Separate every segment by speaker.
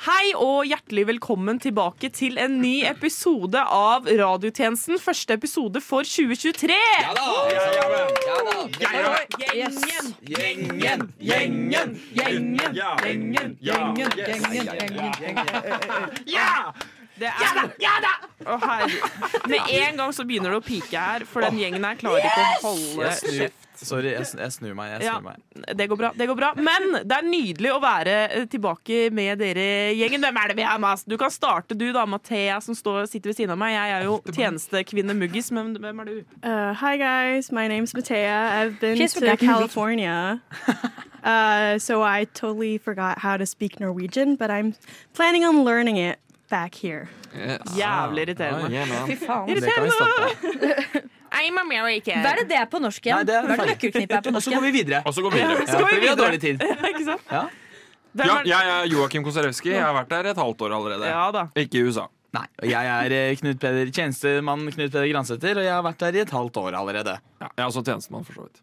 Speaker 1: Hei og hjertelig velkommen tilbake til en ny episode av Radiotjenesten. Første episode for 2023.
Speaker 2: Ja da! Ja, ja, ja, da.
Speaker 1: Gjengen, gjengen, gjengen, gjengen, gjengen, gjengen, gjengen, gjengen. Ja! Det er Å, herregud. Med en gang så begynner det å pike her, for den gjengen her klarer ikke å holde kjeft.
Speaker 3: Sorry, jeg, jeg snur meg. Jeg
Speaker 1: Ja.
Speaker 3: snur meg.
Speaker 1: Det går bra. det går bra Men det er nydelig å være eh, tilbake med dere gjengen. Hvem er det vi er med? Du kan starte, du da, Mathea, som står, sitter ved siden av meg. Jeg er jo tjenestekvinne Muggis, men hvem er du?
Speaker 4: Uh, hi guys, my name's Mathea. I've been
Speaker 5: She's
Speaker 4: to California, uh, so I totally forgot how to speak Norwegian, but I'm planning on learning it back here.
Speaker 1: Jævlig irriterende.
Speaker 2: Yeah, Irriterende
Speaker 5: Fy faen.
Speaker 3: Det kan vi stoppe.
Speaker 1: I'm American.
Speaker 5: Hva er det det er på norsk igjen?
Speaker 3: Nei, det er
Speaker 5: Hva er det nøkkelknippet er på
Speaker 3: Og så går
Speaker 5: igjen?
Speaker 3: vi videre.
Speaker 2: Og så går vi videre.
Speaker 3: Ja, for vi har dårlig tid.
Speaker 1: Ikke sant?
Speaker 3: Ja.
Speaker 1: Hvem
Speaker 2: Ja,
Speaker 1: er
Speaker 2: jeg er Joakim Kosarewski. Jeg har vært der et halvt år allerede.
Speaker 1: Ja da.
Speaker 2: Ikke i USA.
Speaker 3: Nei, og jeg er eh, Knut Peder, tjenestemann Knut Peder Gransæter, og jeg har vært der i et halvt år allerede.
Speaker 2: Ja, jeg er også tjenestemann, for så vidt.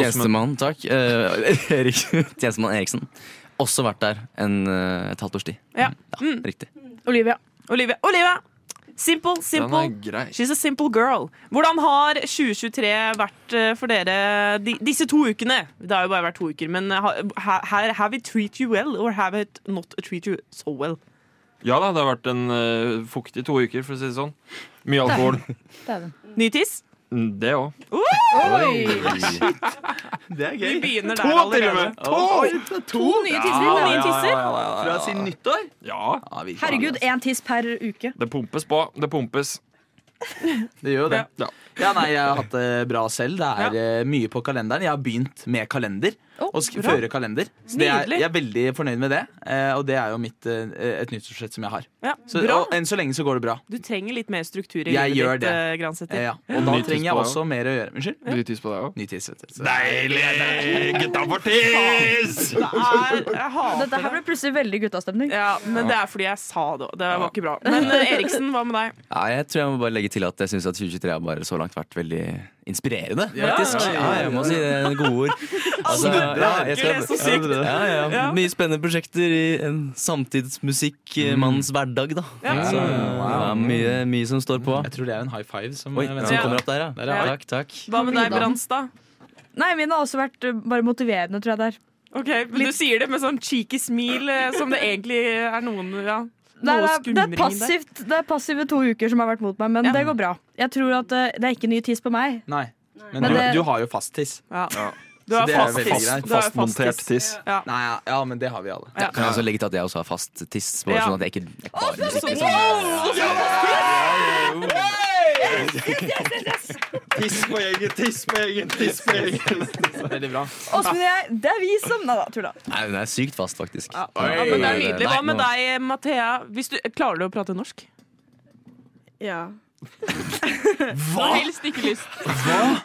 Speaker 6: Tjenestemann, takk. Eh, Erik, tjenestemann Eriksen. Også vært der en, eh, et halvt års tid.
Speaker 1: Ja.
Speaker 6: Ja, Riktig.
Speaker 5: Olivia.
Speaker 1: Olivia. Olivia! Simple,
Speaker 2: Den
Speaker 1: simple.
Speaker 2: er grei.
Speaker 1: She's a simple girl. Hvordan har 2023 vært eh, for dere de, disse to ukene? Det har jo bare vært to uker, men ha- ha- ha- have it treat you well, or have it not treat you so well?
Speaker 2: Ja da, det har vært en uh, fuktig to uker, for å si det sånn. Mye alkohol.
Speaker 1: Ny tiss?
Speaker 2: Mm, Det òg.
Speaker 3: Det er
Speaker 1: Vi begynner der
Speaker 2: To, til og med!
Speaker 1: allerede.
Speaker 3: To!
Speaker 5: To nye tisser.
Speaker 1: Ja, nye tisser.
Speaker 3: Fra sin nyttår?
Speaker 2: Ja,
Speaker 3: Ja.
Speaker 5: Herregud, én tiss per uke.
Speaker 2: det pumpes på. Det pumpes.
Speaker 3: Det gjør jo det.
Speaker 2: Ja.
Speaker 3: Ja, nei, Jeg har hatt det bra selv. Det er eh, mye på kalenderen. Jeg har begynt med kalender.
Speaker 5: Å,
Speaker 3: og føre kalender. Så det er, jeg er veldig fornøyd med det. eh, og det er jo mitt, eh, et nyttårsforsett som jeg har.
Speaker 1: Ja,
Speaker 3: Så, og enn så lenge så går det bra.
Speaker 1: Du trenger litt mer struktur i
Speaker 3: Jeg
Speaker 1: livet ditt,
Speaker 3: det.
Speaker 1: eh,
Speaker 3: ja. Og da trenger jeg også mer å gjøre. Unnskyld?
Speaker 2: Det tiss på deg òg?
Speaker 3: Ny tiss.
Speaker 2: Deilig! Gutta får tiss!
Speaker 5: Dette her ble plutselig veldig guttastemning.
Speaker 1: Ja, men det er fordi jeg sa det òg. Det var ikke bra. Men Eriksen, hva med deg?
Speaker 6: Ja, jeg tror jeg må bare legge til at jeg syns at 2023 har bare så langt vært veldig inspirerende,
Speaker 3: Ja.
Speaker 6: faktisk. Ja, jeg må si det er gode ord. Altså, ja, jeg skal-. Ja, ja.
Speaker 1: Ja.
Speaker 6: Mye spennende prosjekter i en samtidsmusikkmanns hverdag, da. Så ja, mye, mye som står på.
Speaker 3: Jeg tror det er en high five som
Speaker 6: Oi,
Speaker 3: eh,
Speaker 6: som kommer opp der, ja.
Speaker 3: Der.
Speaker 6: Takk, takk.
Speaker 1: Hva med deg, Branstad?
Speaker 5: Nei, min har også vært uh, bare motiverende, tror jeg det er.
Speaker 1: Ok, men Du sier det med sånn cheeky smil, eh, som det egentlig er noen ja,
Speaker 5: det, er, det, er passivt, det er passive to uker som har vært mot meg, men
Speaker 1: Ja.
Speaker 5: det går bra. Jeg tror at uh, det er ikke ny tiss på meg.
Speaker 3: Nei. Men,
Speaker 5: Men
Speaker 3: du,
Speaker 5: det-
Speaker 3: du har jo fasttiss.
Speaker 1: Ja.
Speaker 2: Ja.
Speaker 1: Du har
Speaker 3: er
Speaker 1: fast
Speaker 3: veldig
Speaker 1: tiss.
Speaker 2: Fastmontert
Speaker 1: fast
Speaker 2: tiss.
Speaker 1: Ja.
Speaker 3: Nei, ja, ja, men det har vi alle.
Speaker 1: Ja.
Speaker 6: Kan jeg også legge til at jeg også har fast tiss, bare
Speaker 1: Ja.
Speaker 6: sånn at jeg ikke bare
Speaker 1: Så-
Speaker 2: Tiss på gjengen, tiss på gjengen, tiss på gjengen.
Speaker 3: Veldig bra.
Speaker 5: Åsmund og jeg, det er vi som Nei da, tulla.
Speaker 6: Nei, den er sykt fast, faktisk.
Speaker 1: Ja. ja, men det er nydelig. Hva med deg, Mathea? Hvis du, klarer du å prate norsk?
Speaker 4: Ja.
Speaker 1: Du har helst ikke lyst.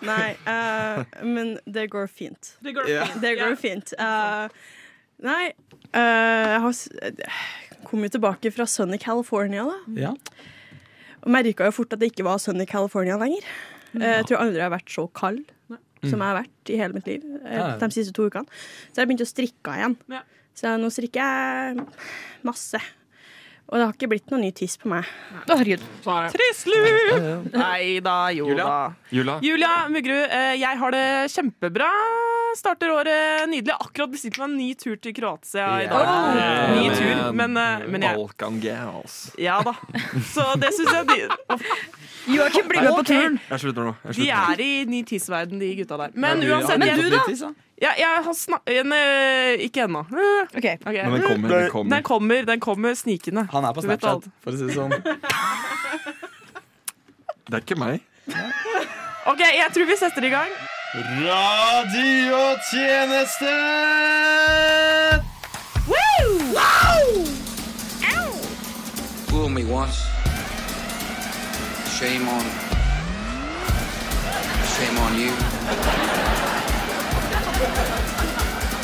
Speaker 4: Nei, uh, men det går fint.
Speaker 1: Det går fint.
Speaker 4: Det går fint. Uh, nei, uh, jeg har kom jo tilbake fra Sunny California, da.
Speaker 3: Ja.
Speaker 4: Og merka jo fort at det ikke var Sunny California lenger. Eh, jeg tror aldri jeg har vært så kald som jeg har vært i hele mitt liv eh, de siste to ukene. Så jeg begynte å strikke igjen.
Speaker 1: Ja.
Speaker 4: Så nå strikker jeg masse. Og det har ikke blitt noen ny tiss på meg.
Speaker 5: Herregud.
Speaker 2: Er.
Speaker 1: Trisslu! Nei da, jo
Speaker 3: Julia?
Speaker 1: da.
Speaker 2: Julia?
Speaker 1: Julia Muggerud, eh, jeg har det kjempebra. Starter året nydelig. Akkurat bestilt meg en ny tur til Kroatia i dag.
Speaker 3: Yeah.
Speaker 1: Ny tur, men, eh, men jeg
Speaker 2: Balkan Gals.
Speaker 1: Ja da. Så det syns jeg de,
Speaker 5: Joakim bli med på turen.
Speaker 2: Jeg slutter nå. Jeg
Speaker 1: de er i ny tidsverden, de gutta der. Men uansett
Speaker 5: Men du, da?
Speaker 3: Ja.
Speaker 1: jeg, har snakket Ikke ennå. Okay.
Speaker 5: Ok,
Speaker 1: ok.
Speaker 2: Men den kommer, den kommer.
Speaker 1: Den kommer, den kommer snikende.
Speaker 3: Han er på Snapchat, for å si det sånn.
Speaker 2: Det er ikke meg.
Speaker 1: OK, jeg tror vi setter i gang.
Speaker 3: Radiotjeneste!
Speaker 7: Fool me once. Shame on. Shame on you.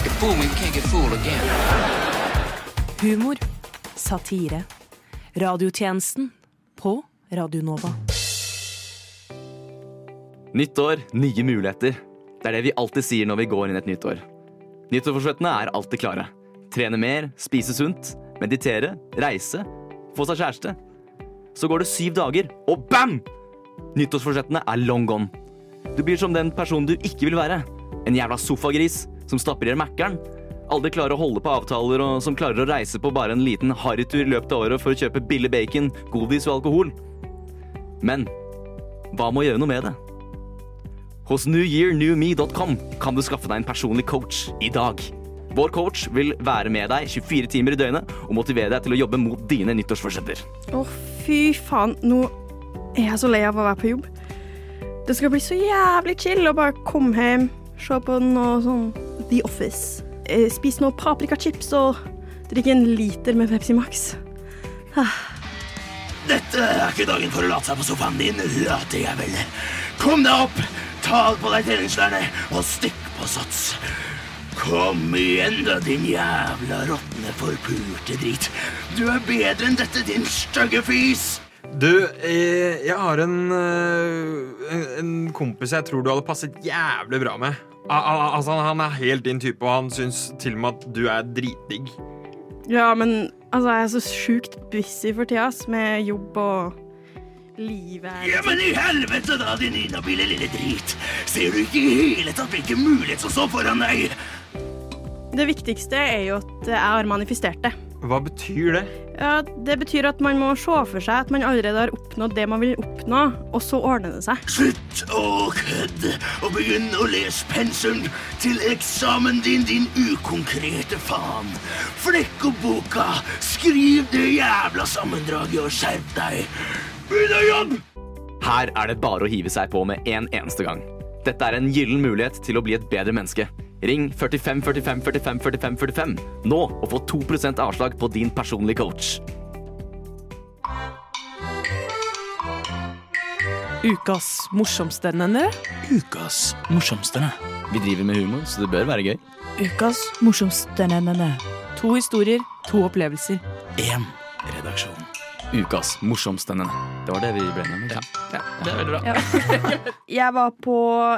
Speaker 7: You fool me, you can't get fooled again.
Speaker 1: Humor. Satire. Radiotjenesten på Radio Nova.
Speaker 6: Nytt år, nye muligheter. Det er det vi alltid sier når vi går inn et nytt år. Nyttårsforsettene er alltid klare. Trene mer, spise sunt, meditere, reise, få seg kjæreste. Så går det syv dager, og bam! Nyttårsforsettene er long gone. Du blir som den personen du ikke vil være. En jævla sofagris som stapper i Mækkern. Aldri klarer å holde på avtaler, og som klarer å reise på bare en liten harrytur i løpet av året for å kjøpe billig bacon, godis og alkohol. Men hva med å gjøre noe med det? Hos newyearnewme.com kan du skaffe deg en personlig coach i dag. Vår coach vil være med deg 24 timer i døgnet og motivere deg til å jobbe mot dine nyttårsforsetter.
Speaker 4: Å, fy faen. Nå er jeg så lei av å være på jobb. Det skal bli så jævlig chill å bare komme hjem, se på noe sånn The Office, eh, spise noe paprikachips og drikke en liter med Pepsi Max.
Speaker 8: Dette er ikke dagen for å late seg på sofaen din, later jeg vel. Kom deg opp, ta på deg treningsklærne og stikk på sats. Kom igjen da, din jævla råtne forpulte drit. Du er bedre enn dette, din stygge fis.
Speaker 2: Du, eh, jeg har en, eh, en- en kompis jeg tror du hadde passet jævlig bra med. Al al altså, han er helt din type, og han syns til og med at du er dritdigg.
Speaker 4: Ja, men altså, jeg er så sjukt busy for tida, med jobb og livet. er
Speaker 8: Ja, men i helvete da, din inhabile lille drit. Ser du ikke i hele tatt hvilken mulighet som står foran deg?
Speaker 4: Det viktigste er jo at jeg har manifestert det.
Speaker 2: Hva betyr det?
Speaker 4: Ja, det betyr at man må se for seg at man allerede har oppnådd det man vil oppnå, og så ordner det seg.
Speaker 8: Slutt å kødde og begynn å lese pensum til eksamen din, din ukonkrete faen. Flekk opp boka, skriv det jævla sammendraget og skjerp deg. Begynn å jobbe!
Speaker 6: Her er det bare å hive seg på med en eneste gang. Dette er en gyllen mulighet til å bli et bedre menneske. Ring 45 45 45 45 45 nå og få 2% avslag på din personlige coach.
Speaker 1: Ukas morsomste nenne.
Speaker 3: Ukas morsomste.
Speaker 6: Vi driver med humor, så det bør være gøy.
Speaker 5: Ukas morsomste nenne.
Speaker 1: To historier, to opplevelser.
Speaker 3: Én redaksjon.
Speaker 6: Ukas morsomste. Det var det vi ble enige om.
Speaker 2: Det er veldig bra.
Speaker 5: Jeg var, på,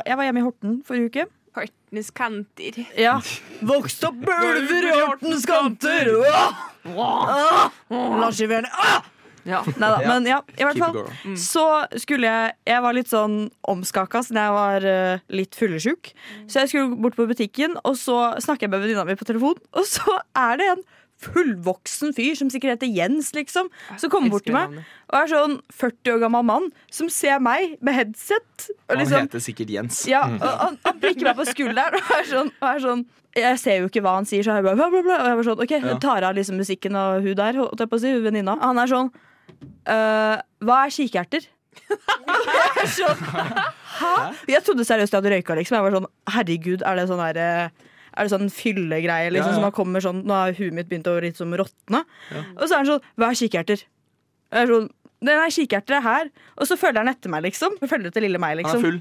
Speaker 5: jeg var hjemme i Horten forrige uke.
Speaker 1: Hortens kanter.
Speaker 5: Ja. Vokst opp bølver i Hortens kanter! Landskiverne
Speaker 1: Ja.
Speaker 5: Neida, men ja, i hvert fall. Så skulle jeg Jeg var litt sånn omskaka siden jeg var uh, litt fyllesyk. Så jeg skulle bort på butikken, og så snakker jeg med venninna mi på telefon, og så er det en fullvoksen fyr som sikkert heter Jens, liksom, som kommer bort til meg og er sånn 40 år gammel mann som ser meg med headset. Og
Speaker 3: Han
Speaker 5: liksom,
Speaker 3: heter sikkert Jens.
Speaker 5: ja, og han, han prikker meg på skulderen og er sånn, og er sånn jeg ser jo ikke hva han sier, så jeg bare bla, bla, bla. Og jeg var sånn, ok, ja. tar av liksom musikken og hun der, holdt jeg på å si, hun venninna. Han er sånn «Øh, Hva er kikerter? er sånn, Hæ? Jeg trodde seriøst jeg hadde røyka, liksom. Jeg var sånn, herregud, er det sånn der eh, er det sånn fyllegreie liksom,
Speaker 3: Ja, ja.
Speaker 5: som man kommer sånn Nå har huet mitt begynt å litt som råtne. Og så er han sånn Hva er kikerter? Jeg er sånn Nei, kikerter er her. Og så følger han etter meg, liksom. Følger etter lille meg,
Speaker 3: Han er
Speaker 5: liksom.
Speaker 3: full.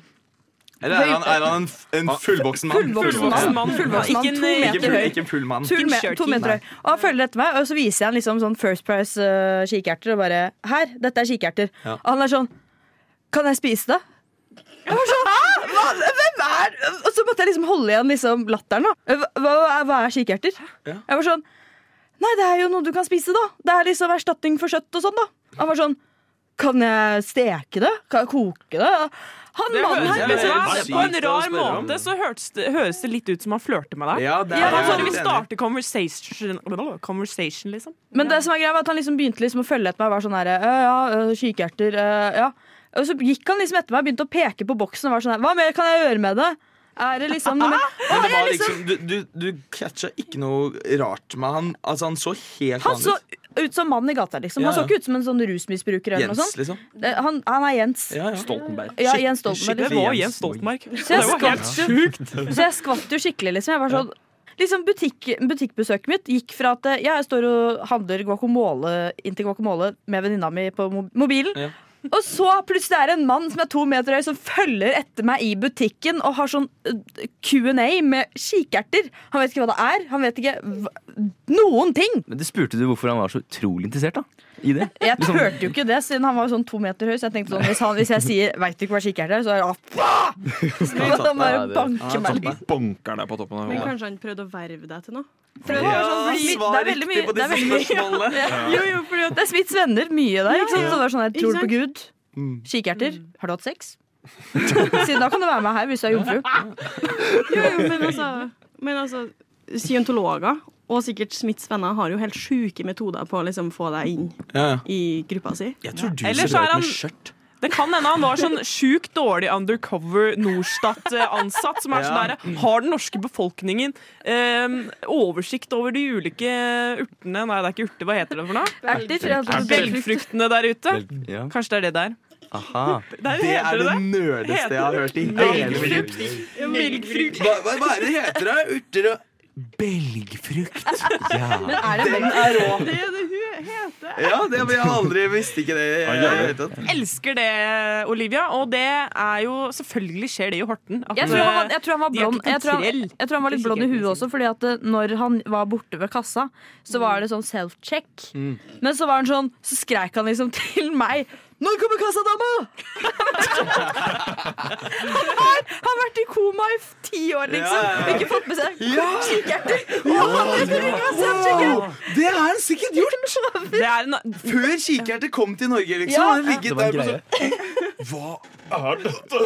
Speaker 3: Eller er han, er han en, en fullvoksen mann?
Speaker 5: Fullvoksen mann.
Speaker 1: mann.
Speaker 5: Fullvoksen mann.
Speaker 1: Ikke en-
Speaker 5: To meter høy.
Speaker 3: ikke en full mann.
Speaker 5: To, me to meter høy. Og han følger etter meg, og så viser jeg han liksom sånn First Price uh, kikerter. Og bare Her, dette er kikerter.
Speaker 3: Ja.
Speaker 5: Og han er sånn Kan jeg spise det? Jeg var sånn, hva, Hvem er Og så måtte jeg liksom holde igjen liksom latteren. da Hva, hva, er- hva er kikerter?
Speaker 3: Ja.
Speaker 5: Jeg var sånn Nei, det er jo noe du kan spise, da. Det er liksom erstatning for kjøtt og sånn, da. Han var sånn Kan jeg steke det? Kan jeg koke det? Han
Speaker 1: Det
Speaker 5: mannen
Speaker 1: høres,
Speaker 5: her
Speaker 1: vet du hva? På en
Speaker 3: å
Speaker 1: rar
Speaker 3: spørre om.
Speaker 1: måte så høres det, høres det litt ut som han flørter med deg.
Speaker 3: Ja, det er
Speaker 1: Ja,
Speaker 3: jeg
Speaker 1: han
Speaker 3: litt
Speaker 1: vil
Speaker 3: enig
Speaker 1: starte conversation, conversation liksom.
Speaker 5: Men det som er greia var at han liksom begynte liksom å følge etter meg og var sånn her «Øh, Ja, øh, kikerter, øh, ja. Og så gikk han liksom etter meg og begynte å peke på boksen og var sånn her Hva mer kan jeg gjøre med det? Er det liksom noe med
Speaker 3: Men det var
Speaker 5: liksom-
Speaker 3: liksom, du, du, du catcha ikke noe rart med han. Altså, han så helt
Speaker 5: Han så
Speaker 3: ut.
Speaker 5: ut som mann i gata, liksom. Han
Speaker 3: Ja,
Speaker 5: så
Speaker 3: ja.
Speaker 5: ikke ut som en sånn rusmisbruker eller noe
Speaker 3: Jens,
Speaker 5: sånt.
Speaker 3: liksom.
Speaker 5: Det- Han, han er Jens.
Speaker 3: Ja, ja.
Speaker 2: Stoltenberg.
Speaker 5: Ja, Jens Stoltenberg.
Speaker 1: Det
Speaker 5: Liksom.
Speaker 1: var
Speaker 3: Jens
Speaker 1: Stoltenberg.
Speaker 5: Så jeg
Speaker 1: Det var helt
Speaker 5: skvatt jo, så jeg skvatt jo skikkelig, liksom. Jeg var sånn Liksom butikk, Butikkbesøket mitt gikk fra at ja, jeg står og handler guacamole inntil guacamole med venninna mi på mo- mobilen.
Speaker 3: Ja.
Speaker 5: Og så plutselig er det en mann som er to meter høy, som følger etter meg i butikken og har sånn uh, Q&A med kikerter. Han vet ikke hva det er. Han vet ikke hva, noen ting.
Speaker 6: Men du spurte du hvorfor han var så utrolig interessert, da?
Speaker 3: i det?
Speaker 5: Jeg
Speaker 3: Liksom-
Speaker 5: turte jo ikke det, siden han var sånn to meter høy. Så jeg tenkte sånn, hvis, han, hvis jeg sier 'veit du ikke hva kikert er', så er det ah, Så han bare
Speaker 3: det-
Speaker 5: banker meg litt.
Speaker 2: Sånn deg på toppen av
Speaker 4: Men kanskje han prøvde å verve deg til noe?
Speaker 5: For det, var sånn, fordi, det er veldig mye, det er veldig mye
Speaker 3: ja.
Speaker 5: Jo, jo, fordi det er Smiths venner mye der. Ikke sant? Så det var sånn, jeg tror du på Gud? Kikerter. Har du hatt sex? Siden da kan du være med her hvis du er jomfru.
Speaker 4: Jo, jo, men altså, men altså Scientologer og sikkert Smiths venner har jo helt sjuke metoder på å liksom få deg inn i gruppa si.
Speaker 3: Jeg tror du ser
Speaker 1: er
Speaker 3: ut med skjørt.
Speaker 1: Det kan hende han var sånn sjukt dårlig undercover Norstat-ansatt. Som er sånn der, Har den norske befolkningen eh, oversikt over de ulike urtene Nei, det er ikke urter, hva heter det for noe? Belgfruktene der ute.
Speaker 3: Ja.
Speaker 1: Kanskje det er det der.
Speaker 3: Aha.
Speaker 1: Der
Speaker 3: Det er
Speaker 1: det
Speaker 3: det
Speaker 1: det.
Speaker 3: nerdeste jeg har hørt i hele mitt liv.
Speaker 6: Hva, hva, hva er det det heter, da? Urter og Belgfrukt.
Speaker 3: Ja.
Speaker 5: Er det
Speaker 6: Den er rå.
Speaker 4: Heter.
Speaker 6: Ja, det men jeg aldri visste ikke det. Jeg.
Speaker 1: Elsker det, Olivia. Og det er jo Selvfølgelig skjer det i Horten.
Speaker 5: Jeg tror, han var, jeg tror han var
Speaker 1: de
Speaker 5: blond.
Speaker 1: ikke
Speaker 5: Jeg tror han, jeg tror han var litt blond i huet også, fordi at eh, når han var borte ved kassa, så var det sånn self-check.
Speaker 1: Mm.
Speaker 5: Men så var han sånn Så skreik han liksom til meg. Når kommer kassadama?! han har, har vært i koma i ti år, liksom.
Speaker 6: Ja, ja, ja.
Speaker 5: Ikke fått med seg
Speaker 6: Ja.
Speaker 5: kikerter. Ja, self-check
Speaker 6: Det har han sikkert gjort!
Speaker 1: Det er en,
Speaker 6: Før kikerter kom til Norge, liksom.
Speaker 5: Ja.
Speaker 6: Han ligget
Speaker 3: Det var en
Speaker 6: der på sånn Hva er dette?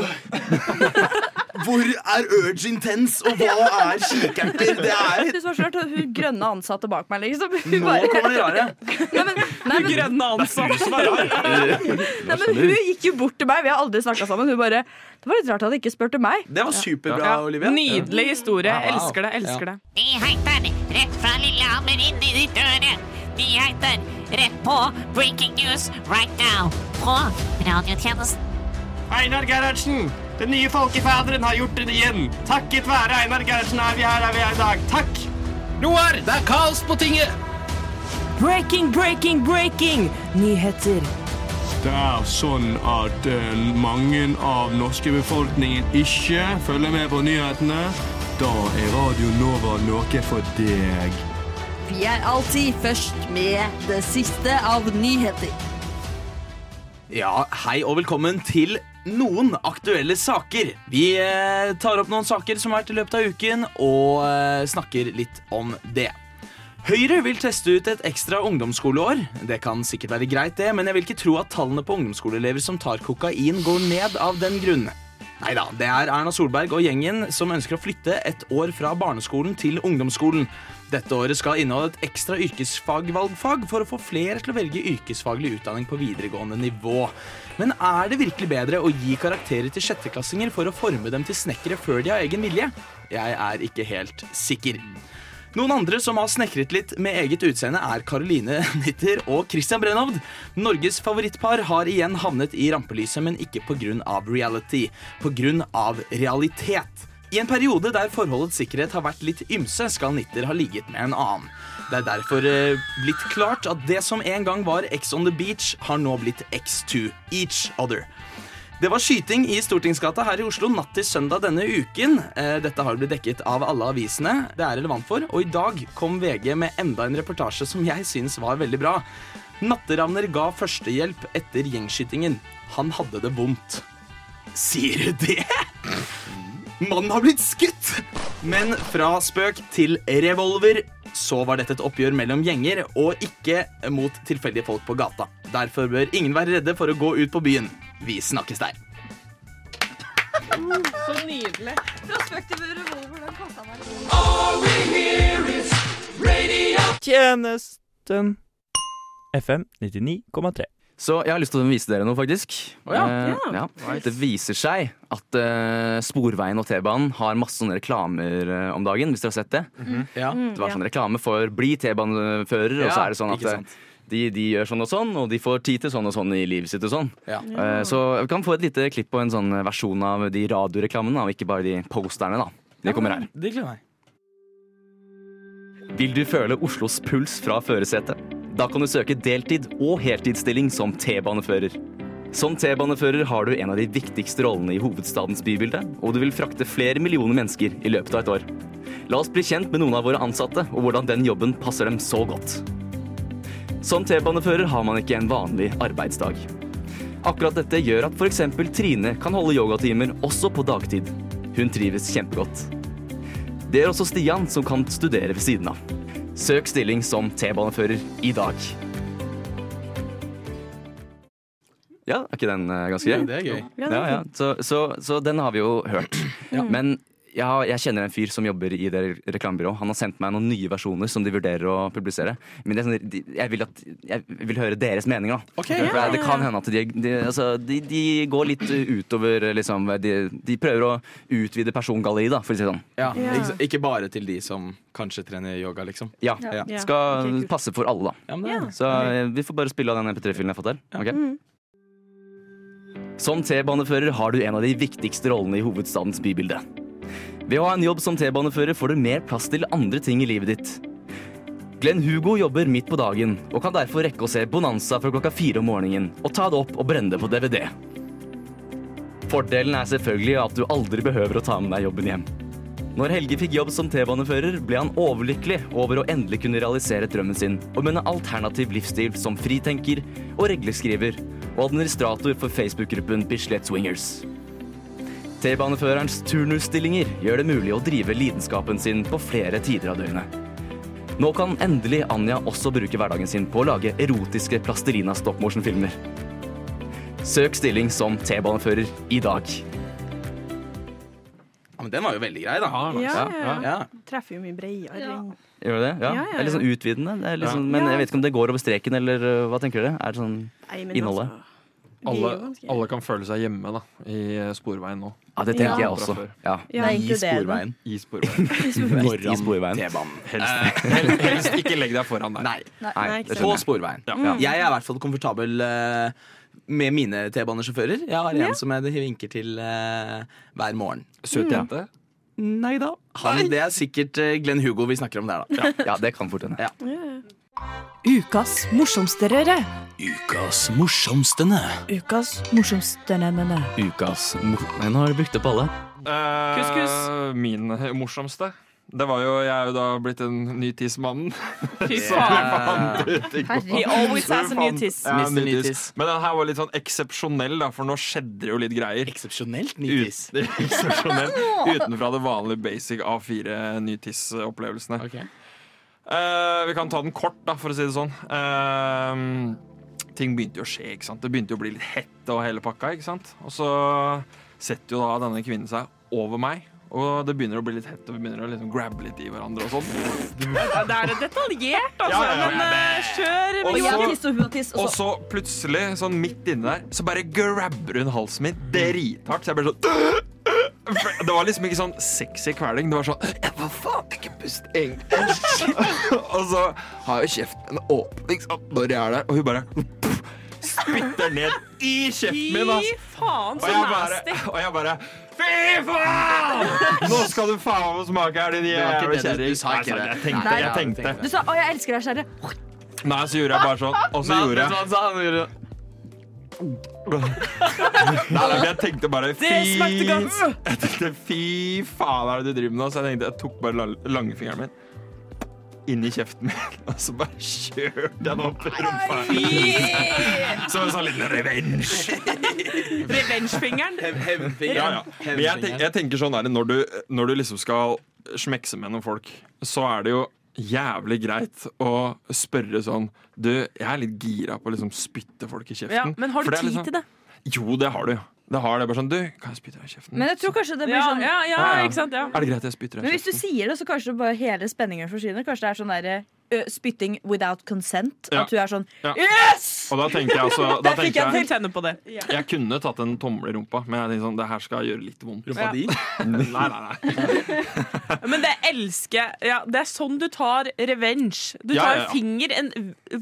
Speaker 6: Hvor er Urge Intense, og hva er kikerter? Det er
Speaker 5: Hun grønne ansatte bak meg, liksom. Hun
Speaker 6: Nå
Speaker 5: bare
Speaker 6: kommer det rare.
Speaker 5: Nei, men, nei, men,
Speaker 1: grønne ansatte.
Speaker 5: nei, men hun gikk jo bort til meg. Vi har aldri snakka sammen. Hun bare Det var litt rart at hun ikke spurte meg.
Speaker 6: Det var superbra, Olivia.
Speaker 1: Nydelig historie.
Speaker 6: Ja, wow.
Speaker 1: Elsker det. elsker det.
Speaker 9: De heter rett fra Lillehammer inn i ditt øre. heter rett på Breaking News right now på radiotjenesten.
Speaker 10: Einar Gerhardsen, den nye folkefaderen, har gjort det igjen. Takket være Einar Gerhardsen er vi her er vi er i dag. Takk!
Speaker 11: Roar, det er kaos på tinget!
Speaker 1: Breaking, breaking, breaking! Nyheter.
Speaker 10: Det er sånn at eh, mange av norske befolkningen ikke følger med på nyhetene. Da er Radio Nova noe for deg.
Speaker 5: Vi er alltid først med det siste av nyheter.
Speaker 3: Ja, hei og velkommen til noen aktuelle saker. Vi eh, tar opp noen saker som har vært i løpet av uken, og eh, snakker litt om det. Høyre vil teste ut et ekstra ungdomsskoleår. Det kan sikkert være greit, det, men jeg vil ikke tro at tallene på ungdomsskoleelever som tar kokain, går ned av den grunn. Nei da, det er Erna Solberg og gjengen som ønsker å flytte et år fra barneskolen til ungdomsskolen. Dette året skal inneholde et ekstra yrkesfagvalgfag for å få flere til å velge yrkesfaglig utdanning på videregående nivå. Men er det virkelig bedre å gi karakterer til sjetteklassinger for å forme dem til snekkere før de har egen vilje? Jeg er ikke helt sikker. Noen andre som har snekret litt med eget utseende, er Caroline Nitter og Christian Brenhovd. Norges favorittpar har igjen havnet i rampelyset, men ikke pga. reality. Pga. realitet. I en periode der forholdets sikkerhet har vært litt ymse, skal Nitter ha ligget med en annen. Det er derfor eh, blitt klart at det som en gang var X on the beach, har nå blitt X to each other. Det var skyting i Stortingsgata her i Oslo natt til søndag denne uken. Eh, Dette har blitt dekket av alle avisene det er relevant for, og i dag kom VG med enda en reportasje som jeg syns var veldig bra. Natteravner ga førstehjelp etter gjengskytingen. Han hadde det vondt. Sier du det? Mannen har blitt skutt! Men fra spøk til revolver så var dette et oppgjør mellom gjenger og ikke mot tilfeldige folk på gata. Derfor bør ingen være redde for å gå ut på byen. Vi snakkes der.
Speaker 1: Så nydelig.
Speaker 12: Tjenesten FM 99,3.
Speaker 3: Så jeg har lyst til å vise dere noe, faktisk.
Speaker 6: ja.
Speaker 3: Eh, ja. Det viser seg at eh, Sporveien og T-banen har masse sånne reklamer eh, om dagen, hvis dere har sett det.
Speaker 6: Ja.
Speaker 3: Det var sånn reklame for bli T-banefører, og så er det sånn at. De, de gjør sånn og sånn, og de får tid til sånn og sånn i livet sitt og sånn.
Speaker 6: Ja.
Speaker 3: Uh, Så vi kan få et lite klipp på en sånn versjon av de radioreklamene, og ikke bare de posterne. da. De kommer her.
Speaker 6: Det gleder jeg meg.
Speaker 3: Vil du føle Oslos puls fra førersetet? Da kan du søke deltid og heltidsstilling som T-banefører. Som T-banefører har du en av de viktigste rollene i hovedstadens bybilde, og du vil frakte flere millioner mennesker i løpet av et år. La oss bli kjent med noen av våre ansatte, og hvordan den jobben passer dem så godt.
Speaker 6: Som T-banefører har man ikke en vanlig arbeidsdag. Akkurat dette gjør at f.eks. Trine kan holde yogatimer også på dagtid. Hun trives kjempegodt. Det gjør også Stian, som kan studere ved siden av. Søk stilling som T-banefører i dag. Ja, er ikke den eh, ganske grei?
Speaker 3: Det er gøy.
Speaker 6: Ja, ja. Så, så, så den har vi jo hørt. Men ja, jeg kjenner en fyr som jobber i det reklamebyrået. Han har sendt meg noen nye versjoner som de vurderer å publisere. Men det er sånn, de, jeg, vil at, jeg vil høre deres mening, da.
Speaker 3: Okay,
Speaker 6: For det, det kan hende at de, de, altså, de, de går litt utover liksom, de, de prøver å utvide persongalleriet, da, for å si det sånn.
Speaker 3: Ja, ikke, ikke bare til de som kanskje trener yoga, liksom.
Speaker 6: Ja.
Speaker 3: Ja.
Speaker 6: Skal passe for alle, da.
Speaker 3: Ja, men det
Speaker 6: Så vi får bare spille av den MP3-filen jeg har fått her. ok? Som T-banefører har du en av de viktigste rollene i hovedstadens bybilde. Ved å ha en jobb som T-banefører får du mer plass til andre ting i livet ditt. Glenn Hugo jobber midt på dagen og kan derfor rekke å se Bonanza fra klokka fire om morgenen og ta det opp og brenne det på DVD. Fordelen er selvfølgelig at du aldri behøver å ta med deg jobben hjem. Når Helge fikk jobb som T-banefører, ble han overlykkelig over å endelig kunne realisere drømmen sin om en alternativ livsstil som fritenker og regleskriver og administrator for Facebook-gruppen Bislett Swingers. T-baneførerens turnusstillinger gjør det mulig å drive lidenskapen sin på flere tider av døgnet. Nå kan endelig Anja også bruke hverdagen sin på å lage erotiske plastelina stop-motion-filmer. Søk stilling som T-banefører i dag.
Speaker 3: Ja, men den var jo veldig grei, da.
Speaker 4: Ja, ja.
Speaker 3: Ja.
Speaker 4: Treffer jo mye bredere. Ja.
Speaker 6: Gjør det det? Ja.
Speaker 4: Ja, ja,
Speaker 6: Det er litt sånn utvidende. Det er litt
Speaker 2: Ja.
Speaker 6: sånn, men
Speaker 4: Ja.
Speaker 6: jeg vet ikke om det går over streken, eller uh, hva tenker dere? Er det sånn
Speaker 4: Nei,
Speaker 6: innholdet?
Speaker 4: altså,
Speaker 2: Alle, alle kan føle seg hjemme da, i eh, Sporveien nå.
Speaker 6: Ja, det tenker
Speaker 4: Ja.
Speaker 6: jeg også. Ja.
Speaker 5: Ja,
Speaker 3: I sporveien.
Speaker 2: I Sporveien.
Speaker 6: Midt i sporveien.
Speaker 3: T-banen.
Speaker 2: Helst, helst, helst ikke legg deg foran der.
Speaker 3: Nei.
Speaker 6: Nei,
Speaker 4: Nei,
Speaker 3: På sporveien.
Speaker 2: Ja.
Speaker 3: Jeg er i hvert fall komfortabel eh, med mine T-banesjåfører. Jeg har en som jeg vinker til uh, hver morgen.
Speaker 2: Søt jente.
Speaker 3: Nei da. Han, det er sikkert eh, Glenn Hugo vi snakker om der, da.
Speaker 6: Ja, det kan fort hende.
Speaker 3: Ja.
Speaker 5: Ukas morsomste røre.
Speaker 3: Ukas morsomstene.
Speaker 5: Ukas morsomste nø-nø-nø.
Speaker 6: Ukas mor... Nei, nå har du brukt opp alle.
Speaker 2: Eh,
Speaker 1: Couscous.
Speaker 2: Min morsomste. Det var jo, Jeg er jo da blitt en ny går.
Speaker 1: He always has a new tiss.
Speaker 2: Ja. Men den her var litt sånn eksepsjonell, da, for nå skjedde det jo litt greier.
Speaker 3: Eksepsjonelt
Speaker 2: ny
Speaker 3: tiss?
Speaker 2: Ut, utenfra det vanlige basic A4 nytiss-opplevelsene.
Speaker 3: Ok.
Speaker 2: Eh, vi kan ta den kort, da, for å si det sånn. Uh, ting begynte jo å skje. ikke sant? Det begynte jo å bli litt hett og hele pakka. ikke sant? Og så setter jo da denne kvinnen seg over meg. Og det begynner å bli litt hett, og vi begynner å liksom grabbe litt i hverandre. og sånn.
Speaker 1: Ja, det er detaljert, altså.
Speaker 2: Ja, ja, ja.
Speaker 1: Men eh, kjør.
Speaker 2: Og så-
Speaker 5: tiss, og tiss.
Speaker 2: Og
Speaker 5: Og så
Speaker 2: så plutselig, sånn midt inni der, så bare grabber hun halsen min drithardt. Så jeg blir sånn Det var liksom ikke sånn sexy kveling. Det var sånn Jeg får faen ikke pust, egentlig. og så har jeg kjeften åpen åpning sant, når jeg er der, og hun bare spytter ned i kjeften min.
Speaker 1: Fy
Speaker 2: faen,
Speaker 1: faen,
Speaker 2: Og
Speaker 1: så
Speaker 2: jeg bare, og jeg bare Fy faen! Nå skal du faen meg smake her, din
Speaker 3: var
Speaker 2: jævla kjerring.
Speaker 3: du sa ikke det.
Speaker 2: Jeg tenkte, jeg
Speaker 3: du
Speaker 2: tenkte.
Speaker 3: tenkte
Speaker 5: Du sa 'Å, jeg elsker deg, Kjerre'.
Speaker 2: Nei, så gjorde jeg bare sånn, og så gjorde jeg Nei, nei, men jeg tenkte bare fy
Speaker 1: Det smakte godt.
Speaker 2: Jeg tenkte fy faen er det du driver med nå? Så jeg tenkte jeg tok bare la- langfingeren min inn i kjeften min, og så bare kjørte jeg den opp i rumpa. Som en sånn liten revenge.
Speaker 1: Revengefingeren.
Speaker 3: Hevnfingeren.
Speaker 2: Ja, ja. Men jeg, tenk, jeg tenker sånn der, når du, når du liksom skal smekse med noen folk, så er det jo jævlig greit å spørre sånn Du, jeg er litt gira på å liksom spytte folk i kjeften.
Speaker 1: Ja, men har du tid
Speaker 2: liksom-
Speaker 1: til det?
Speaker 2: Jo, det har du. Det har det bare sånn Du, kan jeg spytte deg i kjeften?
Speaker 5: Men jeg tror kanskje det blir
Speaker 1: Ja,
Speaker 5: sånn
Speaker 1: ja, ja, ikke sant? Ja.
Speaker 2: Er det greit at jeg spytter deg i kjeften?
Speaker 5: Men hvis du sier det, så kanskje bare hele spenningen forsvinner. Kanskje det er sånn derre ø, spytting without consent.
Speaker 2: Ja.
Speaker 5: At du er sånn
Speaker 2: Ja.
Speaker 5: Yes!
Speaker 2: Og da tenker jeg altså da
Speaker 5: fikk jeg
Speaker 2: jeg,
Speaker 1: Tenk på det.
Speaker 2: jeg kunne tatt en tommel i rumpa, men jeg tenkte sånn, det her skal gjøre litt vondt.
Speaker 3: Rumpa di?
Speaker 2: Nei, nei, nei.
Speaker 1: Men det elsker jeg. Ja, det er sånn du tar revenge. Du tar
Speaker 2: ja, ja.
Speaker 1: finger en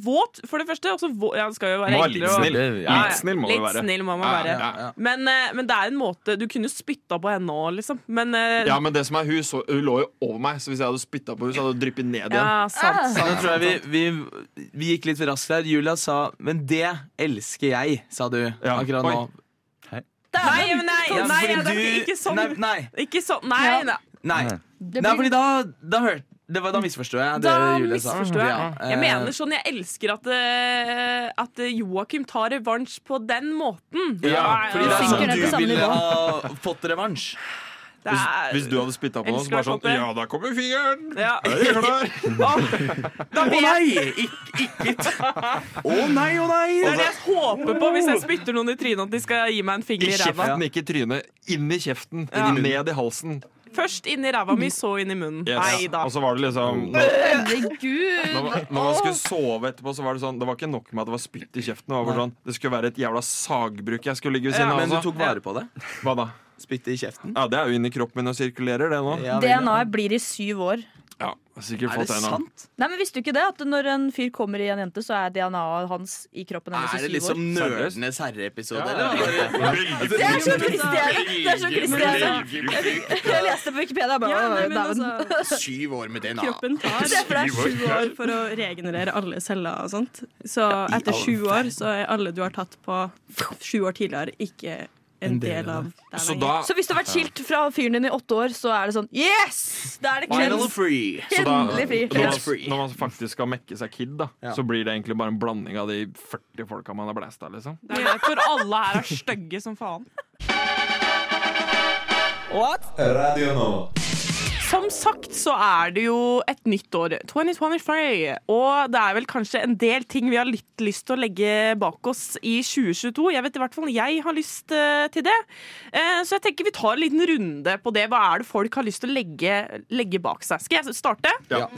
Speaker 1: våt, for det første. Også, vå- ja, det skal jo være
Speaker 2: Må litt snill.
Speaker 6: Ja,
Speaker 1: Ja,
Speaker 2: Litt snill må
Speaker 1: litt snill må man
Speaker 2: Ja,
Speaker 1: være.
Speaker 2: ja, ja.
Speaker 1: Men, uh, men det er en måte Du kunne spytta på henne òg, liksom. Men uh,
Speaker 2: Ja, men det som er, hun, så, hun lå jo over meg, så hvis jeg hadde spytta på henne, så hadde hun dryppet ned igjen.
Speaker 1: ja, sant,
Speaker 3: Nå tror jeg vi, vi, vi gikk litt for raskt her. Julia sa 'men det elsker jeg', sa du
Speaker 2: Ja.
Speaker 3: akkurat
Speaker 2: Oi.
Speaker 3: nå.
Speaker 1: Nei, men nei,
Speaker 3: nei,
Speaker 1: nei,
Speaker 3: fordi
Speaker 1: det er
Speaker 3: du-
Speaker 1: ikke sånn.
Speaker 3: Nei, nei,
Speaker 1: Ikke sånn. Nei, nei.
Speaker 3: nei.
Speaker 5: Det
Speaker 3: nei
Speaker 5: blir-
Speaker 3: fordi da, da hørte det var, da misforsto jeg det
Speaker 1: Da
Speaker 3: Julie sa.
Speaker 1: misforstår jeg.
Speaker 3: Ja,
Speaker 1: Jeg
Speaker 3: eh,
Speaker 1: mener sånn, jeg elsker at, eh, at Joakim tar revansj på den måten.
Speaker 3: Ja, fordi det er
Speaker 5: synker
Speaker 3: sånn
Speaker 5: ned til
Speaker 3: du
Speaker 5: samme
Speaker 3: ville
Speaker 5: nivå.
Speaker 3: ha fått revansj.
Speaker 2: Hvis,
Speaker 1: er-
Speaker 2: hvis du hadde spytta på noe, så bare sånn Ja, der kommer fingeren!
Speaker 1: Ja.
Speaker 2: Er du klar?
Speaker 3: Å nei! Ikke, ikke Å nei, å nei!
Speaker 1: Det er det jeg håper på hvis jeg spytter noen i trynet, at de skal gi meg en
Speaker 2: I
Speaker 1: finger i ræva.
Speaker 2: kjeften, ikke i trynet. Inn i kjeften.
Speaker 1: Ja.
Speaker 2: Ned i halsen.
Speaker 1: Først inn i ræva mi, så inn i munnen.
Speaker 2: Yes.
Speaker 1: Nei da.
Speaker 2: Og så var det liksom
Speaker 5: Herregud.
Speaker 2: når, man- når man skulle sove etterpå, så var det sånn Det var ikke nok med at det var spytt i kjeften. Det var sånn Det skulle være et jævla sagbruk jeg skulle ligge ved siden
Speaker 3: Ja,
Speaker 2: av.
Speaker 3: men du tok vare på det?
Speaker 2: Hva da?
Speaker 3: Spytte i kjeften?
Speaker 2: Ja, Det er jo inni kroppen min og sirkulerer, det nå.
Speaker 3: Ja.
Speaker 5: DNA-et blir i syv år.
Speaker 2: Ja, sikkert
Speaker 3: Er
Speaker 2: fått
Speaker 3: det
Speaker 2: en av
Speaker 3: sant?
Speaker 5: Nei, men Visste du ikke det? At når en fyr kommer i en jente, så er DNA-et hans i kroppen hennes
Speaker 3: Er
Speaker 5: i
Speaker 3: det
Speaker 5: syv
Speaker 3: liksom
Speaker 5: år.
Speaker 3: Nerdenes herre-episode,
Speaker 2: Ja,
Speaker 3: eller?
Speaker 5: Det er så kristiane! Det er så kristiane. Jeg, jeg leste på Wikipedia. Bare,
Speaker 4: Ja, nei, men
Speaker 5: dæven».
Speaker 4: altså,
Speaker 3: Syv år med DNA.
Speaker 4: kroppen tar
Speaker 5: det er
Speaker 4: sju år for å regenerere alle celler og sånt. Så etter sju år så er alle du har tatt på sju år tidligere, ikke en del av
Speaker 2: Så da,
Speaker 5: Så hvis du har vært skilt fra fyren din i åtte år, så er det sånn Yes! Da er det
Speaker 3: Final
Speaker 5: cleansed.
Speaker 3: free.
Speaker 2: så da
Speaker 5: Endelig fri.
Speaker 2: når, man, når man faktisk skal mekke seg kid, da,
Speaker 3: Ja.
Speaker 2: så blir det egentlig bare en blanding av de 40 folka man har blæsta, liksom.
Speaker 1: Det er derfor alle her er stygge som faen. Som sagt så er det jo et nytt år, 2023. Og det er vel kanskje en del ting vi har litt lyst til å legge bak oss i 2022. Jeg vet i hvert fall jeg har lyst eh, til det. Eh, så jeg tenker vi tar en liten runde på det. Hva er det folk har lyst til å legge, legge bak seg? Skal jeg starte?
Speaker 3: Ja.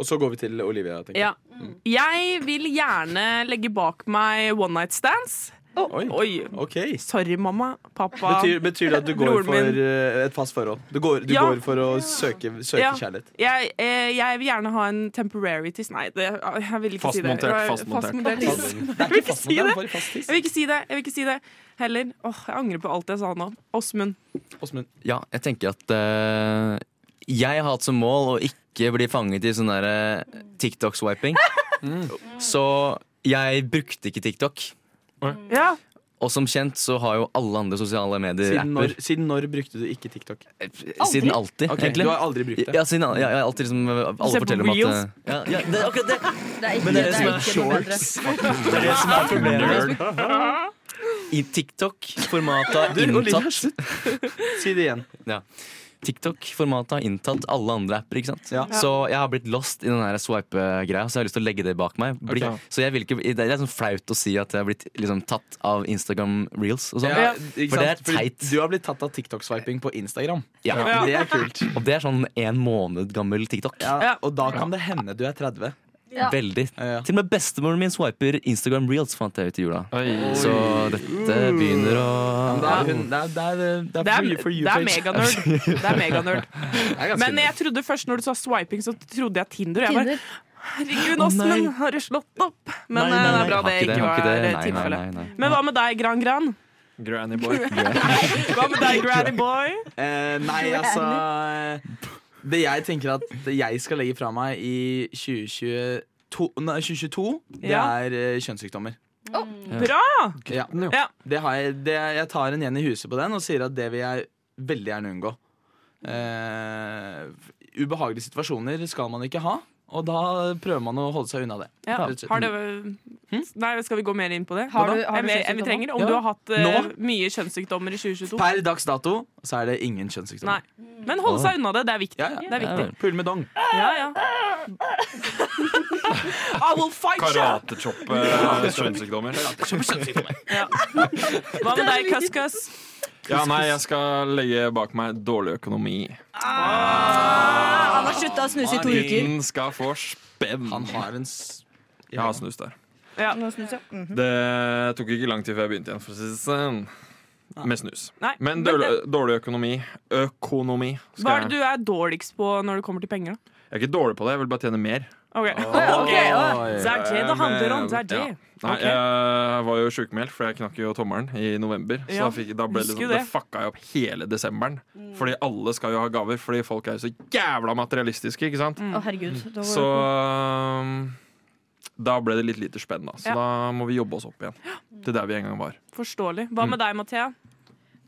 Speaker 3: Og så går vi til Olivia, tenker jeg.
Speaker 1: Ja. Jeg vil gjerne legge bak meg one night stands.
Speaker 3: Oi.
Speaker 1: Oi.
Speaker 3: Okay.
Speaker 1: Sorry, mamma. Pappa.
Speaker 3: Betyr, betyr det at du går for
Speaker 1: min.
Speaker 3: eh, et fast forhold? Du går, du
Speaker 1: Ja.
Speaker 3: går for å søke, søke
Speaker 1: Ja.
Speaker 3: kjærlighet?
Speaker 1: Jeg, eh, jeg vil gjerne ha en temporary tiss. Nei, det, jeg vil ikke si det.
Speaker 2: Fastmontert,
Speaker 1: Jeg- vil ikke si det. Jeg vil ikke si det. Jeg vil ikke si det heller. Åh, jeg angrer på alt jeg sa nå. Åsmund.
Speaker 3: Åsmund.
Speaker 6: Ja, jeg tenker at uh, jeg har hatt som mål å ikke bli fanget i sånn derre TikTok-swiping. Så jeg brukte ikke TikTok.
Speaker 1: Ja.
Speaker 6: Og som kjent så har jo alle andre sosiale medier
Speaker 3: Siden når,
Speaker 6: apper.
Speaker 3: siden når brukte du ikke TikTok?
Speaker 6: Siden alltid,
Speaker 3: Ok,
Speaker 6: egentlig.
Speaker 3: Du har aldri brukt det?
Speaker 6: Ja, siden, ja, jeg har alltid liksom Alle
Speaker 1: ser på
Speaker 6: forteller om at
Speaker 1: Reels?
Speaker 6: eh, ja, ja, det er akkurat det.
Speaker 5: Det er ikke,
Speaker 6: Men det det
Speaker 5: er
Speaker 6: er
Speaker 5: ikke noe bedre.
Speaker 6: Det er det som er problemet. I TikTok-formatet har inntatt
Speaker 3: Si det igjen.
Speaker 6: ja. TikTok-formatet har inntatt alle andre apper. ikke sant?
Speaker 3: Ja.
Speaker 6: Så jeg har blitt lost i den swipe-greia, så jeg har lyst til å legge det bak meg. Bli,
Speaker 2: okay.
Speaker 6: Så jeg vil ikke, Det er sånn flaut å si at jeg har blitt liksom, tatt av Instagram reels. Og sånn.
Speaker 3: Ja,
Speaker 6: For det er?
Speaker 3: Fordi
Speaker 6: teit.
Speaker 3: Du har blitt tatt av TikTok-swiping på Instagram.
Speaker 6: Ja.
Speaker 3: Det er kult.
Speaker 6: Og det er sånn en måned gammel TikTok.
Speaker 3: Ja,
Speaker 1: Ja.
Speaker 3: og da kan det hende du er 30.
Speaker 5: Ja.
Speaker 6: Veldig.
Speaker 3: Ja.
Speaker 6: Til og med bestemoren min swiper Instagram reels, fant jeg ut i jula.
Speaker 2: Oi.
Speaker 6: Så dette begynner å
Speaker 3: det er, det er, det er
Speaker 1: Det er,
Speaker 3: for you,
Speaker 1: det er meganerd. Det er meganerd.
Speaker 3: Er
Speaker 1: Men jeg trodde først når du sa swiping, så trodde jeg Tinder. Jeg bare Herregud. Åsmund, har du slått opp? Men
Speaker 6: Nei, nei,
Speaker 1: nei, det er bra det
Speaker 6: ikke
Speaker 1: var eh, tilfellet. Men hva med deg, Gran Gran?
Speaker 2: Granny boy.
Speaker 1: Hva med deg, Granny Boy?
Speaker 3: Eh, nei, altså Det jeg tenker at jeg skal legge fra meg i 2022, nei, 2022 det
Speaker 1: Ja.
Speaker 3: er eh, kjønnssykdommer.
Speaker 1: Bra!
Speaker 3: Ja.
Speaker 1: Ja.
Speaker 3: Det har jeg, det, jeg tar en igjen i huset på den og sier at det vil jeg veldig gjerne unngå. Eh, ubehagelige situasjoner skal man ikke ha, og da prøver man å holde seg unna det.
Speaker 1: Ja. Har det, nei, skal vi gå mer inn på det?
Speaker 5: Har du- har du
Speaker 1: vi-
Speaker 5: kjønnssykdommer?
Speaker 1: trenger? Om
Speaker 3: Ja.
Speaker 1: du har hatt
Speaker 3: uh,
Speaker 1: mye kjønnssykdommer i 2022?
Speaker 3: Per dags dato så er det ingen kjønnssykdommer.
Speaker 1: Nei. Men holde seg unna det. Det er viktig.
Speaker 3: Ja, ja.
Speaker 1: Det er viktig.
Speaker 3: Pull med dong.
Speaker 1: Ja, ja. I will fight you!
Speaker 2: Karatechoppe eh, kjønnssykdommer.
Speaker 1: Ja. Hva med deg, Kuskus?
Speaker 2: Ja, nei, jeg skal legge bak meg dårlig økonomi.
Speaker 5: Ah, Han har slutta å snuse i to uker.
Speaker 2: Den skal få spenn.
Speaker 3: Han har en s-
Speaker 2: Jeg har snus der.
Speaker 1: Ja.
Speaker 5: Mhm.
Speaker 2: Det tok ikke lang tid før jeg begynte igjen, for å si det sånn. Med snus.
Speaker 1: Nei,
Speaker 2: Men
Speaker 1: men
Speaker 2: dårlig,
Speaker 1: det-
Speaker 2: dårlig økonomi Økonomi. skal
Speaker 1: Hva er det du er dårligst på når det kommer til penger?
Speaker 2: Jeg er ikke dårlig på det, jeg vil bare tjene mer.
Speaker 1: Ok,
Speaker 5: Oh,
Speaker 1: Det er det det handler om. Det er det.
Speaker 2: Ja. Nei,
Speaker 1: okay.
Speaker 2: jeg var jo sjukmeldt, for jeg knakk jo tommelen i november. Så
Speaker 1: Ja,
Speaker 2: da, fikk, da ble liksom,
Speaker 1: det.
Speaker 2: fucka jeg opp hele desemberen. Fordi alle skal jo ha gaver, fordi folk er jo så jævla materialistiske, ikke sant?
Speaker 5: Å, herregud. Da
Speaker 2: Så um, da ble det litt lite spenn, da. Så
Speaker 1: Ja.
Speaker 2: da må vi jobbe oss opp igjen. Til der vi en gang var.
Speaker 1: Forståelig. Hva med deg, Mathea?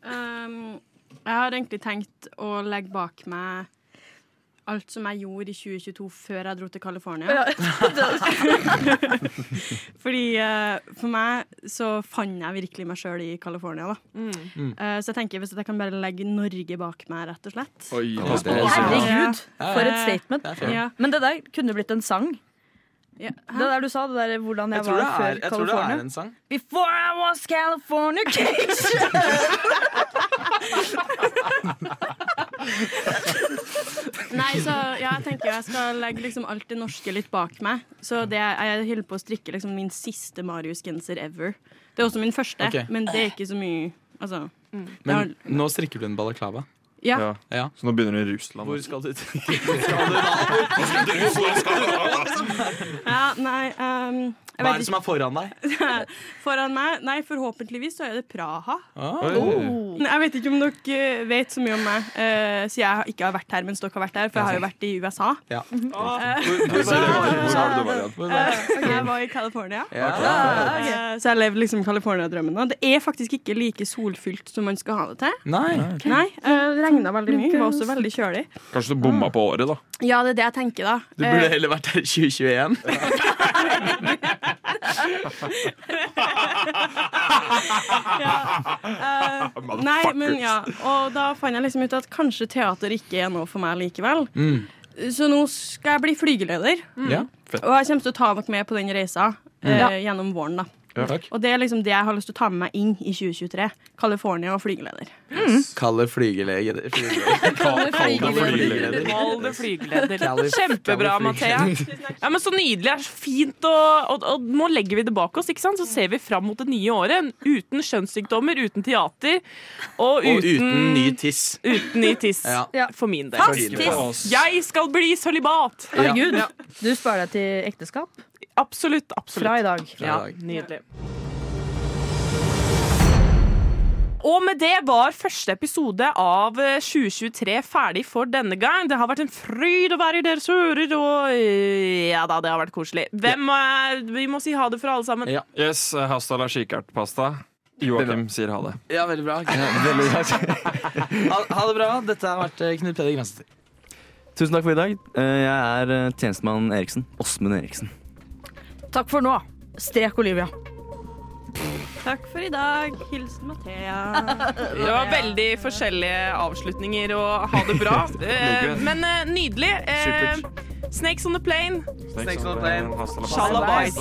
Speaker 4: Um, jeg har egentlig tenkt å legge bak meg alt som jeg gjorde i 2022 før jeg dro til California.
Speaker 5: Ja.
Speaker 4: Fordi uh, for meg så fant jeg virkelig meg sjøl i California, da.
Speaker 3: Mm.
Speaker 4: Uh, så jeg tenker hvis jeg kan bare legge Norge bak meg, rett og slett.
Speaker 2: Oi,
Speaker 3: Ja, er-
Speaker 5: Herregud, for et statement.
Speaker 3: Det.
Speaker 4: Ja.
Speaker 5: Men det der kunne blitt en sang.
Speaker 4: Ja.
Speaker 5: Det der du sa, det der hvordan jeg,
Speaker 3: Jeg
Speaker 5: var
Speaker 3: er, før jeg tror det er en sang.
Speaker 5: Before I was Californication.
Speaker 4: Nei, så ja, jeg tenker jeg skal legge liksom alt det norske litt bak meg. Så det, jeg holder på å strikke liksom min siste Marius-genser ever. Det er også min første,
Speaker 3: okay.
Speaker 4: men det er ikke så mye Altså.
Speaker 3: Men nå strikker du en balaklava.
Speaker 4: Ja.
Speaker 2: Ja. Så nå begynner det i Russland.
Speaker 3: Hvor skal du til?
Speaker 4: ja nei um,
Speaker 3: Hva er det som er foran deg?
Speaker 4: Foran meg Nei, forhåpentligvis så er det Praha.
Speaker 3: Ah.
Speaker 2: Oi.
Speaker 4: Jeg vet ikke om dere eh, vet så mye om meg, uh, siden jeg ikke har vært her mens dere har vært her, for jeg har jo vært i USA.
Speaker 3: Ja.
Speaker 4: Eh,
Speaker 3: Hvor, hvor
Speaker 2: Så du.
Speaker 3: Hvor
Speaker 4: jeg var i California.
Speaker 3: Ja.
Speaker 4: okay. Så jeg levde liksom California-drømmen. Og det er faktisk ikke like solfylt som man skal ha det til.
Speaker 3: Nei.
Speaker 4: Nei, eh, Det regna veldig mye. Det var også veldig kjølig.
Speaker 2: Kanskje du bomma på året, da.
Speaker 4: Ja, det er det jeg tenker, da.
Speaker 3: Du burde
Speaker 4: Eh,
Speaker 3: heller vært her i 2021.
Speaker 4: eh, nei, men ja. Og da fant jeg liksom ut at kanskje teater ikke er noe for meg likevel.
Speaker 3: Mm.
Speaker 4: Så nå skal jeg bli flygeleder.
Speaker 3: Ja.
Speaker 4: Og jeg kommer til å ta dere med på den reisa
Speaker 5: Ja.
Speaker 4: gjennom våren. da
Speaker 3: Takk.
Speaker 4: Og det er liksom det jeg har lyst til å ta med meg inn i 2023. California og flygeleder.
Speaker 3: Kalle flygelege. flygelege. Flygeleder.
Speaker 1: Kall det flygeleder.
Speaker 3: Kalle-
Speaker 1: Kjempebra,
Speaker 3: Kalle
Speaker 1: Mathea.
Speaker 3: flygeleder.
Speaker 1: Ja, men Så nydelig. Det er så fint. Og, og, og nå legger vi det bak oss, ikke sant? så ser vi fram mot det nye året. Uten kjønnssykdommer, uten teater. Og uten,
Speaker 3: Og uten ny tiss.
Speaker 1: uten ny tiss.
Speaker 3: Ja.
Speaker 5: Ja.
Speaker 1: For min del.
Speaker 5: Fast tiss.
Speaker 1: Jeg skal bli sølibat!
Speaker 5: Herregud,
Speaker 1: Ja.
Speaker 5: du sparer deg til ekteskap
Speaker 1: Absolutt. absolutt.
Speaker 5: fra i dag.
Speaker 1: Fra
Speaker 3: i dag.
Speaker 1: nydelig. Og med det var første episode av eh, 2023 ferdig for denne gang. Det har vært en fryd å være i deres ører, og eh, ja da, det har vært koselig. Hvem er Vi må si ha det for alle sammen.
Speaker 3: Ja.
Speaker 2: Yes, hasta la kikertpasta. Joakim sier ha det.
Speaker 3: Ja, veldig bra. Veldig bra. Ha, ha det bra. Dette har vært eh, Knut Peder Granstad.
Speaker 6: Tusen takk for i dag. Eh, Jeg er eh, tjenestemann Eriksen. Åsmund Eriksen.
Speaker 5: Takk for nå. Strek Olivia.
Speaker 4: Takk for i dag. Hilsen Mathea.
Speaker 1: Det var veldig forskjellige avslutninger, og ha det bra. Eh, Men eh, nydelig. Supert. Snakes on the plane.
Speaker 2: Snakes on the plane. Shalabais.